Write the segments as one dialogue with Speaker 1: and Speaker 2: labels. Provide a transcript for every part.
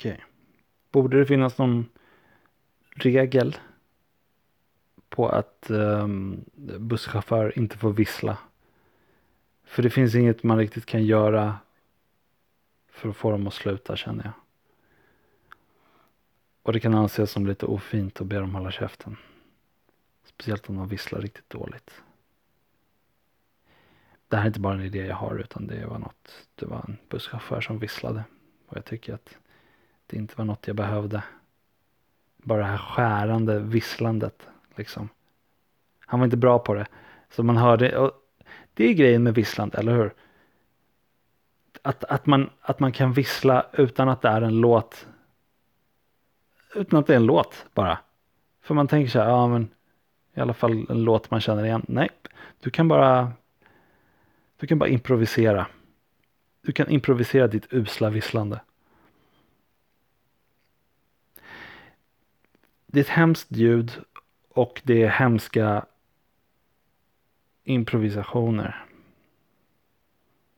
Speaker 1: Okej. Borde det finnas någon regel på att um, busschaufför inte får vissla? För det finns inget man riktigt kan göra för att få dem att sluta känner jag. Och det kan anses som lite ofint att be dem hålla käften. Speciellt om de visslar riktigt dåligt. Det här är inte bara en idé jag har utan det var något, det var en busschaufför som visslade. Och jag tycker att det inte var något jag behövde. Bara det här skärande visslandet liksom. Han var inte bra på det. Så man hörde, och det är grejen med visslande, eller hur? Att, att, man, att man kan vissla utan att det är en låt. Utan att det är en låt bara. För man tänker så här, ja men i alla fall en låt man känner igen. Nej, du kan bara du kan bara improvisera. Du kan improvisera ditt usla visslande. Det är ett hemskt ljud och det är hemska improvisationer.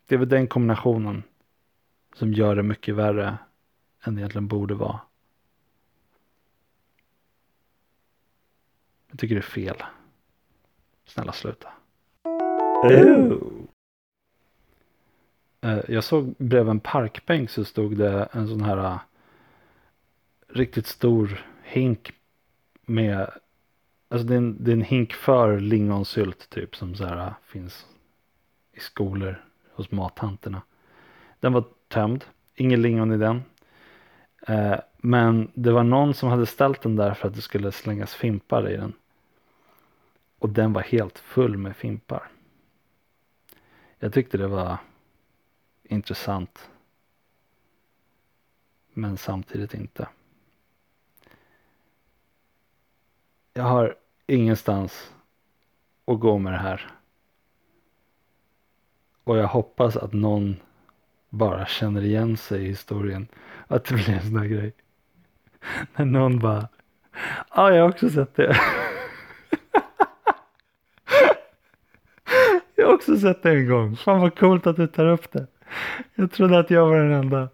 Speaker 1: Det är väl den kombinationen som gör det mycket värre än det egentligen borde vara. Jag tycker det är fel. Snälla sluta. Eh, Jag såg bredvid en parkbänk så stod det en sån här eh, riktigt stor hink med, alltså det är en, det är en hink för lingonsylt typ som så här äh, finns i skolor hos mattanterna. Den var tömd, ingen lingon i den. Eh, Men det var någon som hade ställt den där för att det skulle slängas fimpar i den. Och den var helt full med fimpar. Jag tyckte det var intressant. Men samtidigt inte. Jag har ingenstans att gå med det här. Och jag hoppas att någon bara känner igen sig i historien. Att det blir en sån här grej. När någon bara, ja jag har också sett det. jag har också sett det en gång. Fan vad coolt att du tar upp det. Jag trodde att jag var den enda.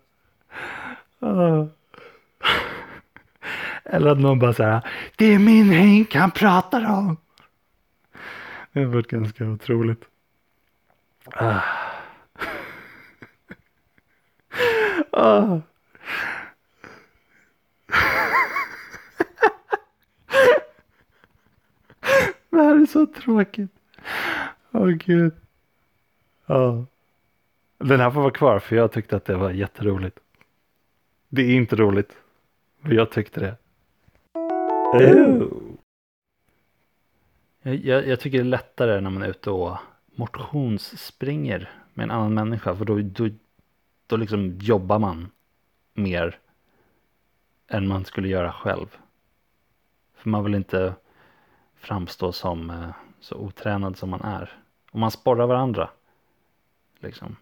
Speaker 1: Ah. Eller att någon bara säger det är min hink han pratar om. Det har varit ganska otroligt. Ah. Ah. Det här är så tråkigt. Åh gud. Ja. Den här får vara kvar för jag tyckte att det var jätteroligt. Det är inte roligt. Men jag tyckte det. Jag, jag, jag tycker det är lättare när man är ute och motionsspringer med en annan människa. För då, då, då liksom jobbar man mer än man skulle göra själv. För man vill inte framstå som eh, så otränad som man är. Och man sporrar varandra. Liksom.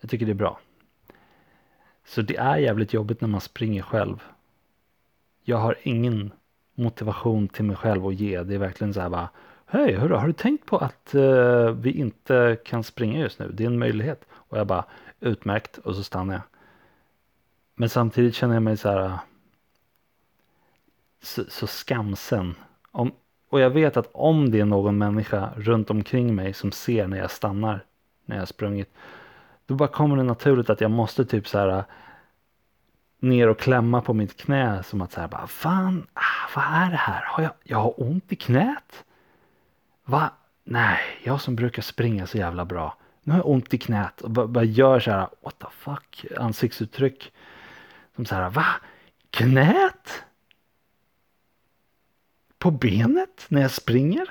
Speaker 1: Jag tycker det är bra. Så det är jävligt jobbigt när man springer själv. Jag har ingen motivation till mig själv att ge. Det är verkligen så här bara. Hej, hörru, har du tänkt på att uh, vi inte kan springa just nu? Det är en möjlighet. Och jag bara, utmärkt. Och så stannar jag. Men samtidigt känner jag mig så här. Eh, så, så skamsen. Om, och jag vet att om det är någon människa runt omkring mig som ser när jag stannar. När jag har sprungit. Då bara kommer det naturligt att jag måste typ så här eh, ner och klämma på mitt knä som att så här bara fan, ah, vad är det här? Har jag, jag har ont i knät? Va? Nej, jag som brukar springa så jävla bra. Nu har jag ont i knät och bara, bara gör så här what the fuck ansiktsuttryck. Som så här va? Knät? På benet när jag springer?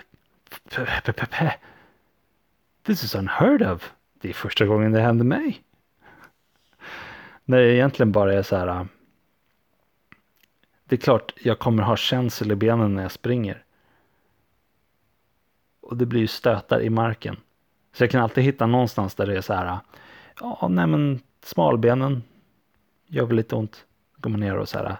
Speaker 1: This is unheard of. Det är första gången det händer mig. När det egentligen bara är så här. Äh, det är klart jag kommer ha känsel i benen när jag springer. Och det blir ju stötar i marken. Så jag kan alltid hitta någonstans där det är så här. Äh, ja, nej men smalbenen gör väl lite ont. Går man ner och så här. Äh,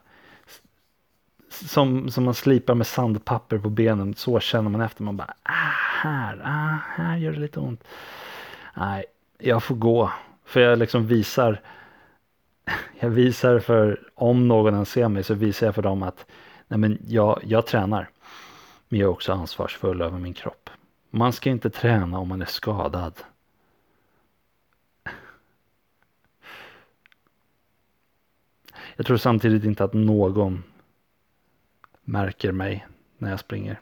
Speaker 1: som, som man slipar med sandpapper på benen. Så känner man efter. Man bara, ah, här, ah, här gör det lite ont. Nej, jag får gå. För jag liksom visar. Jag visar för, om någon än ser mig så visar jag för dem att nej men jag, jag tränar. Men jag är också ansvarsfull över min kropp. Man ska inte träna om man är skadad. Jag tror samtidigt inte att någon märker mig när jag springer.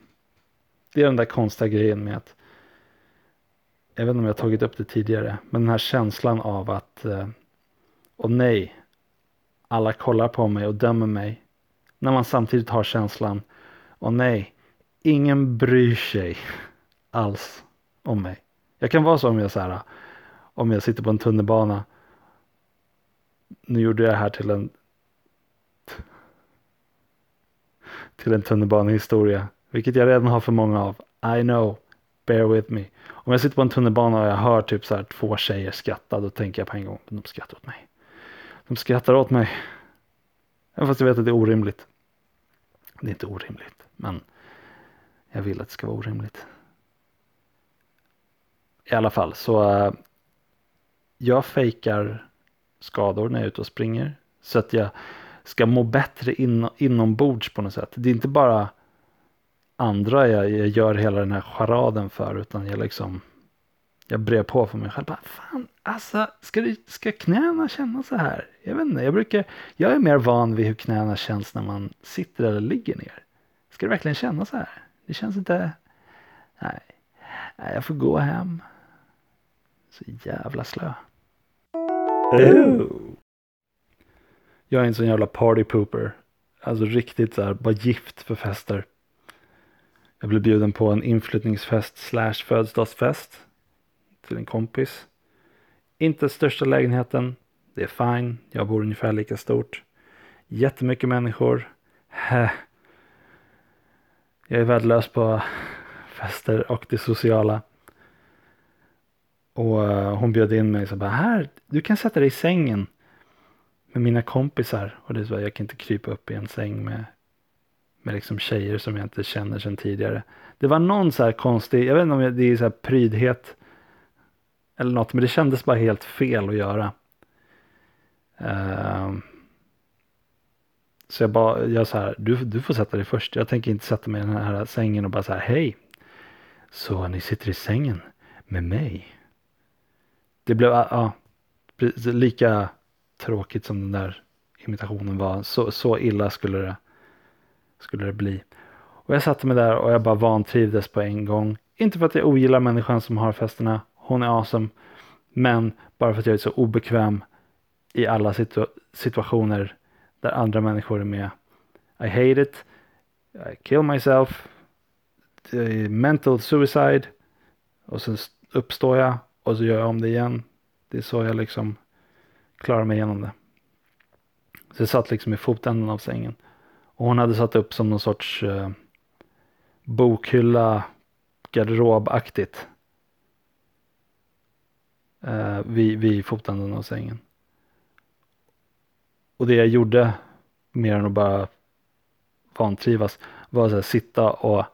Speaker 1: Det är den där konstiga grejen med att jag vet inte om jag tagit upp det tidigare, men den här känslan av att eh, och nej, alla kollar på mig och dömer mig. När man samtidigt har känslan och nej, ingen bryr sig alls om mig. Jag kan vara så om jag så här, om jag sitter på en tunnelbana. Nu gjorde jag det här till en till en tunnelbanehistoria, vilket jag redan har för många av. I know, bear with me. Om jag sitter på en tunnelbana och jag hör typ så här två tjejer skratta, då tänker jag på en gång, de skrattar åt mig. De skrattar åt mig. Även fast jag vet att det är orimligt. Det är inte orimligt, men jag vill att det ska vara orimligt. I alla fall så eh, jag fejkar skador när jag är ute och springer. Så att jag ska må bättre in, inombords på något sätt. Det är inte bara andra jag, jag gör hela den här charaden för utan jag liksom jag brer på för mig själv. Bara, Fan, alltså, ska, du, ska knäna kännas så här? Jag vet inte, jag brukar, jag är mer van vid hur knäna känns när man sitter eller ligger ner. Ska det verkligen kännas så här? Det känns inte, nej, nej jag får gå hem. Så jävla slö. Jag är en sån jävla party pooper. Alltså riktigt så här, bara gift för fester. Jag blev bjuden på en inflyttningsfest slash födelsedagsfest. Till en kompis. Inte största lägenheten. Det är fine. Jag bor ungefär lika stort. Jättemycket människor. Hä. Jag är värdelös på fester och det sociala. Och eh, hon bjöd in mig så bara här, du kan sätta dig i sängen med mina kompisar. Och det är så jag kan inte krypa upp i en säng med, med liksom tjejer som jag inte känner sedan tidigare. Det var någon så här konstig, jag vet inte om det är så här prydhet eller något, men det kändes bara helt fel att göra. Uh, så jag bara, jag så här, du, du får sätta dig först. Jag tänker inte sätta mig i den här sängen och bara så här, hej. Så ni sitter i sängen med mig. Det blev, ja, lika tråkigt som den där imitationen var. Så, så illa skulle det, skulle det bli. Och jag satte mig där och jag bara vantrivdes på en gång. Inte för att jag ogillar människan som har festerna. Hon är awesome. Men bara för att jag är så obekväm i alla situ situationer där andra människor är med. I hate it. I kill myself. Mental suicide. Och sen uppstår jag och så gör jag om det igen. Det är så jag liksom klarar mig igenom det. Så jag satt liksom i fotändan av sängen. Och hon hade satt upp som någon sorts eh, bokhylla garderobaktigt. Eh, vid, vid fotändan av sängen. Och det jag gjorde mer än att bara vantrivas var att sitta och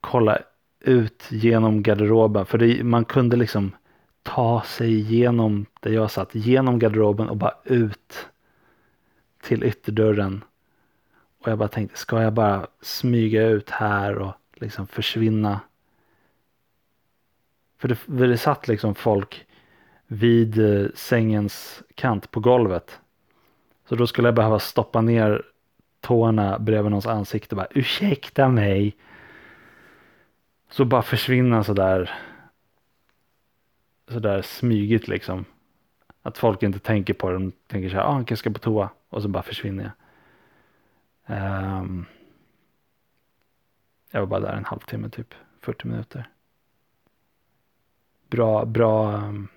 Speaker 1: kolla ut genom garderoben. För det, man kunde liksom ta sig igenom där jag satt, genom garderoben och bara ut till ytterdörren. Och jag bara tänkte, ska jag bara smyga ut här och liksom försvinna? För det, för det satt liksom folk vid eh, sängens kant på golvet. Så då skulle jag behöva stoppa ner tårna bredvid någons ansikte och bara ursäkta mig. Så bara försvinna sådär sådär smygigt liksom. Att folk inte tänker på det. De tänker så här, ah, han kanske ska på toa. Och så bara försvinner jag. Um, jag var bara där en halvtimme typ. 40 minuter. Bra, bra. Um,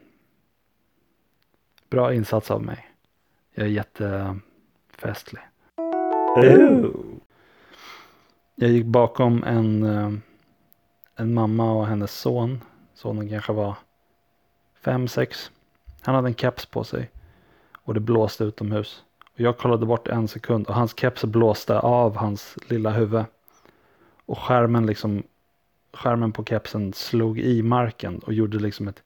Speaker 1: bra insats av mig. Jag är jättefestlig. Jag gick bakom en, eh, en mamma och hennes son. Sonen kanske var fem, sex. Han hade en keps på sig och det blåste utomhus. Och jag kollade bort en sekund och hans keps blåste av hans lilla huvud. Och skärmen liksom skärmen på kepsen slog i marken och gjorde liksom ett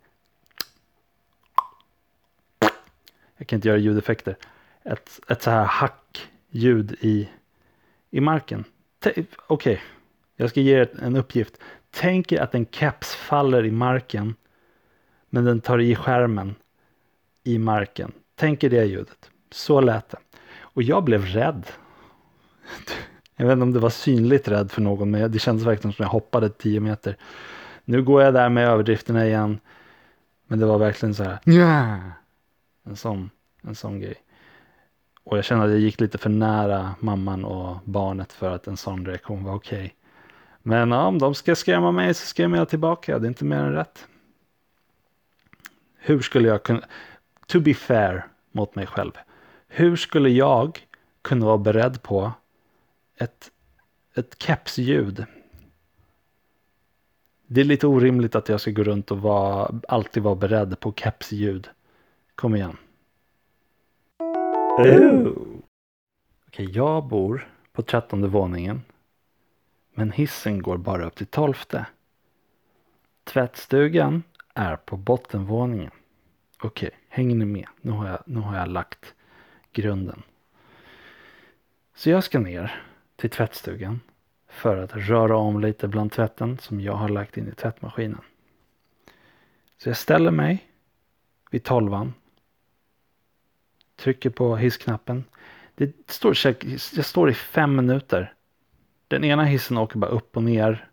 Speaker 1: jag kan inte göra ljudeffekter. Ett, ett så här hackljud i, i marken. Okej, okay. jag ska ge er en uppgift. Tänk er att en keps faller i marken men den tar i skärmen i marken. Tänk er det ljudet. Så lät det. Och jag blev rädd. Jag vet inte om det var synligt rädd för någon men det kändes verkligen som jag hoppade 10 meter. Nu går jag där med överdrifterna igen. Men det var verkligen så här. Yeah. En sån, en sån grej. Och jag kände att jag gick lite för nära mamman och barnet för att en sån reaktion var okej. Okay. Men ja, om de ska skrämma mig så skrämmer jag tillbaka. Det är inte mer än rätt. Hur skulle jag kunna, to be fair mot mig själv. Hur skulle jag kunna vara beredd på ett, ett kepsljud? Det är lite orimligt att jag ska gå runt och vara, alltid vara beredd på kepsljud. Kom igen.
Speaker 2: Oh.
Speaker 1: Okej, jag bor på trettonde våningen. Men hissen går bara upp till tolfte. Tvättstugan är på bottenvåningen. Okej, hänger ni med? Nu har, jag, nu har jag lagt grunden. Så jag ska ner till tvättstugan för att röra om lite bland tvätten som jag har lagt in i tvättmaskinen. Så jag ställer mig vid tolvan. Trycker på hissknappen. Det står, jag står i fem minuter. Den ena hissen åker bara upp och ner.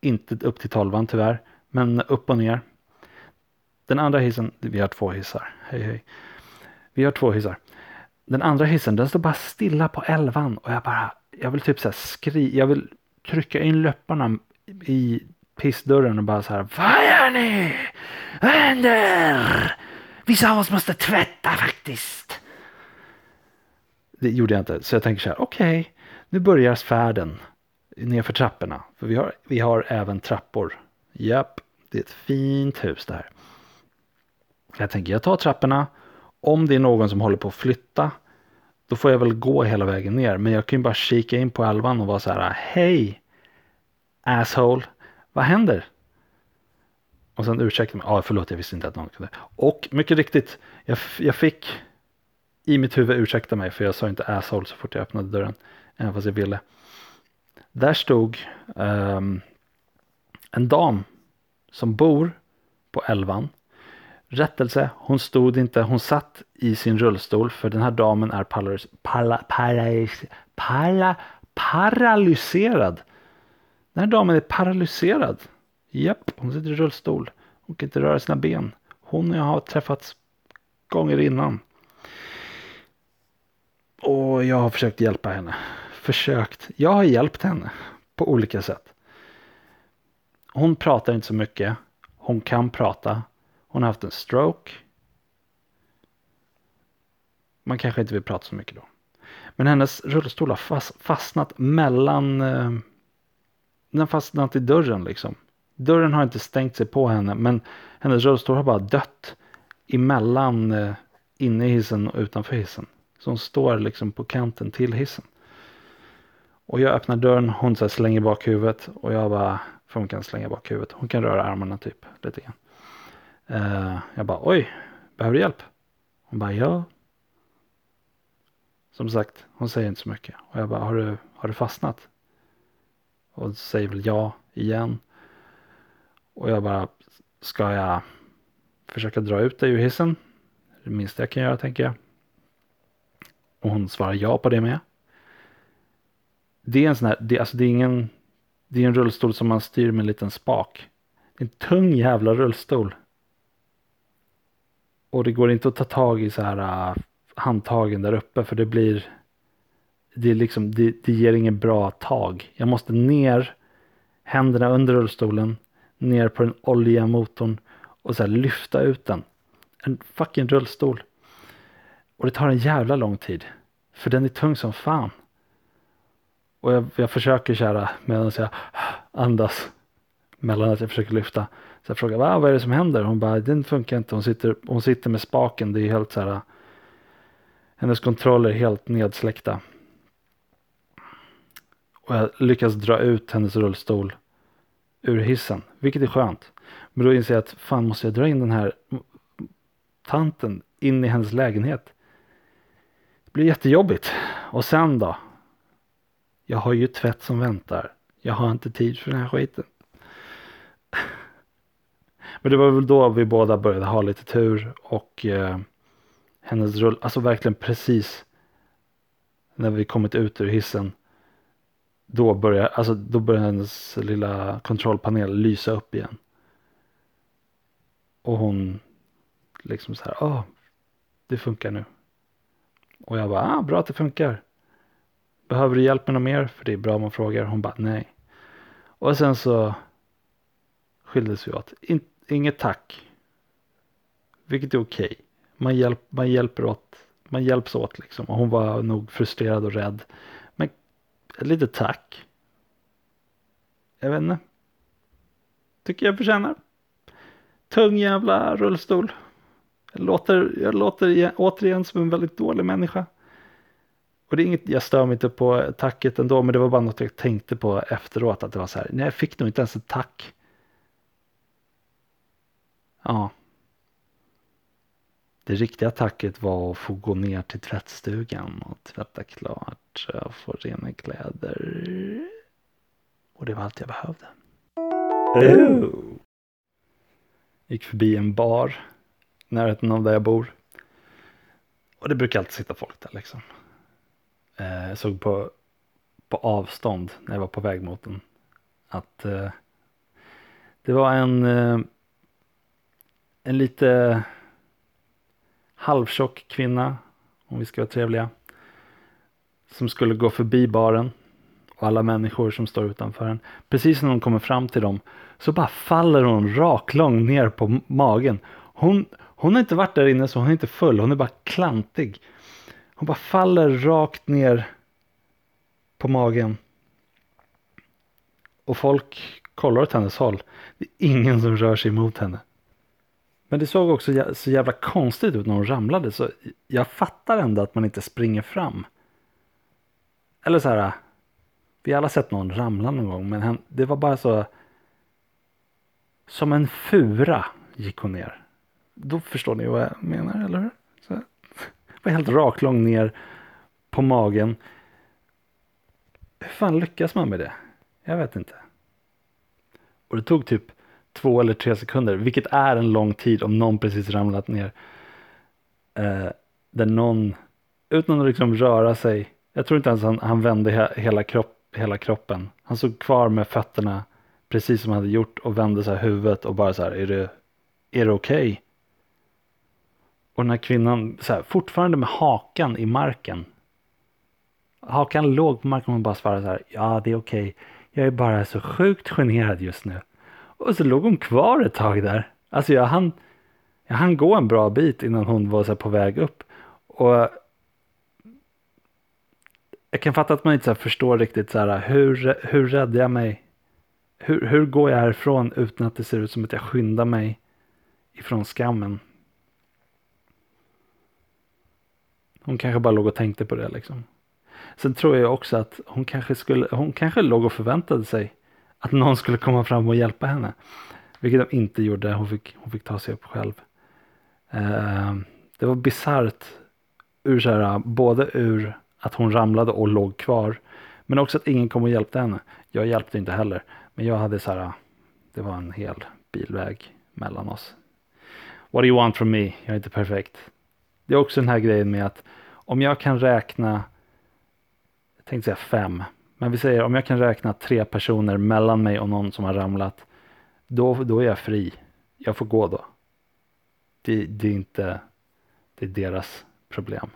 Speaker 1: Inte upp till tolvan tyvärr. Men upp och ner. Den andra hissen, vi har två hissar. Hej hej. Vi har två hissar. Den andra hissen den står bara stilla på elvan och jag bara, jag vill typ så här skri, jag vill trycka in läpparna i pissdörren och bara så här, vad gör ni? Vad händer? Vissa av oss måste tvätta faktiskt. Det gjorde jag inte, så jag tänker så här, okej, okay, nu börjar färden nerför trapporna. För vi har, vi har även trappor. Japp, det är ett fint hus det här. Jag tänker jag tar trapporna. Om det är någon som håller på att flytta. Då får jag väl gå hela vägen ner. Men jag kan ju bara kika in på elvan och vara så här. Hej! Asshole! Vad händer? Och sen ursäkta mig. Ja, förlåt, jag visste inte att någon kunde. Och mycket riktigt. Jag, jag fick i mitt huvud ursäkta mig. För jag sa inte asshole så fort jag öppnade dörren. Även fast jag ville. Där stod um, en dam som bor på elvan Rättelse, hon stod inte, hon satt i sin rullstol för den här damen är paralys, para, paralys, para, paralyserad. Den här damen är paralyserad. Japp, hon sitter i rullstol. Hon kan inte röra sina ben. Hon och jag har träffats gånger innan. Och jag har försökt hjälpa henne. Försökt. Jag har hjälpt henne på olika sätt. Hon pratar inte så mycket. Hon kan prata. Hon har haft en stroke. Man kanske inte vill prata så mycket då. Men hennes rullstol har fastnat mellan... Eh, den har fastnat i dörren liksom. Dörren har inte stängt sig på henne men hennes rullstol har bara dött emellan eh, inne i hissen och utanför hissen. Så hon står liksom på kanten till hissen. Och jag öppnar dörren, hon så slänger bak huvudet och jag bara, för hon kan slänga bak huvudet. Hon kan röra armarna typ lite grann. Uh, jag bara oj, behöver du hjälp? Hon bara ja. Som sagt, hon säger inte så mycket. Och jag bara, har du, har du fastnat? Och säger väl ja igen. Och jag bara, ska jag försöka dra ut dig ur hissen? Det minsta jag kan göra tänker jag. Och hon svarar ja på det med. Det är en sån här, det, alltså det är ingen, det är en rullstol som man styr med en liten spak. En tung jävla rullstol. Och det går inte att ta tag i så här uh, handtagen där uppe för det blir det, är liksom, det, det ger ingen bra tag. Jag måste ner, händerna under rullstolen, ner på den oljiga motorn och så här lyfta ut den. En fucking rullstol. Och det tar en jävla lång tid. För den är tung som fan. Och jag, jag försöker köra medan jag ah, andas. Mellan att jag försöker lyfta. Så jag frågar Va, vad är det som händer? Hon bara den funkar inte. Hon sitter, hon sitter med spaken. Det är helt så här. Hennes kontroller är helt nedsläckta. Och jag lyckas dra ut hennes rullstol ur hissen. Vilket är skönt. Men då inser jag att fan måste jag dra in den här tanten in i hennes lägenhet. Det blir jättejobbigt. Och sen då? Jag har ju tvätt som väntar. Jag har inte tid för den här skiten. Men det var väl då vi båda började ha lite tur och eh, hennes rull, alltså verkligen precis när vi kommit ut ur hissen. Då börjar, alltså då börjar hennes lilla kontrollpanel lysa upp igen. Och hon liksom så här, ja, ah, det funkar nu. Och jag bara, ah, bra att det funkar. Behöver du hjälp med något mer? För det är bra om man frågar. Hon bara, nej. Och sen så skildes vi åt. In, inget tack. Vilket är okej. Okay. Man, hjälp, man hjälper åt. Man hjälps åt liksom. Och hon var nog frustrerad och rädd. Men ett litet tack. Jag vet inte. Tycker jag förtjänar. Tung jävla rullstol. Jag låter, jag låter återigen som en väldigt dålig människa. Och det är inget, jag stör mig inte på tacket ändå, men det var bara något jag tänkte på efteråt. Att det var så här, nej jag fick nog inte ens ett tack. Ja. Det riktiga tacket var att få gå ner till tvättstugan och tvätta klart. Jag får rena kläder. Och det var allt jag behövde. Oh. Gick förbi en bar närheten av där jag bor. Och det brukar alltid sitta folk där liksom. Eh, jag såg på, på avstånd när jag var på väg mot den. Att eh, det var en, eh, en lite halvtjock kvinna, om vi ska vara trevliga. Som skulle gå förbi baren och alla människor som står utanför den. Precis när hon kommer fram till dem så bara faller hon raklång ner på magen. Hon, hon har inte varit där inne så hon är inte full, hon är bara klantig. Hon bara faller rakt ner på magen. Och folk kollar åt hennes håll. Det är ingen som rör sig emot henne. Men det såg också så jävla konstigt ut när hon ramlade så jag fattar ändå att man inte springer fram. Eller så här. Vi har alla sett någon ramla någon gång men det var bara så. Som en fura gick hon ner. Då förstår ni vad jag menar, eller hur? Så, var helt raklång ner på magen. Hur fan lyckas man med det? Jag vet inte. Och det tog typ två eller tre sekunder, vilket är en lång tid om någon precis ramlat ner. Eh, där någon, utan att liksom röra sig, jag tror inte ens han, han vände he, hela, kropp, hela kroppen. Han stod kvar med fötterna precis som han hade gjort och vände så här huvudet och bara så här, är det, är det okej? Okay? Och den här kvinnan, så här, fortfarande med hakan i marken. Hakan låg på marken och hon bara svarade så här, ja det är okej. Okay. Jag är bara så sjukt generad just nu. Och så låg hon kvar ett tag där. Alltså jag hann, jag hann gå en bra bit innan hon var så på väg upp. Och jag kan fatta att man inte så förstår riktigt så här, hur, hur räddar jag mig? Hur, hur går jag härifrån utan att det ser ut som att jag skyndar mig ifrån skammen? Hon kanske bara låg och tänkte på det liksom. Sen tror jag också att hon kanske skulle, hon kanske låg och förväntade sig att någon skulle komma fram och hjälpa henne. Vilket de inte gjorde, hon fick, hon fick ta sig upp själv. Eh, det var bisarrt ur så här, både ur att hon ramlade och låg kvar. Men också att ingen kom och hjälpte henne. Jag hjälpte inte heller. Men jag hade så här, det var en hel bilväg mellan oss. What do you want from me? Jag är inte perfekt. Det är också den här grejen med att om jag kan räkna, jag tänkte säga fem, men vi säger om jag kan räkna tre personer mellan mig och någon som har ramlat, då, då är jag fri. Jag får gå då. Det, det är inte, det är deras problem.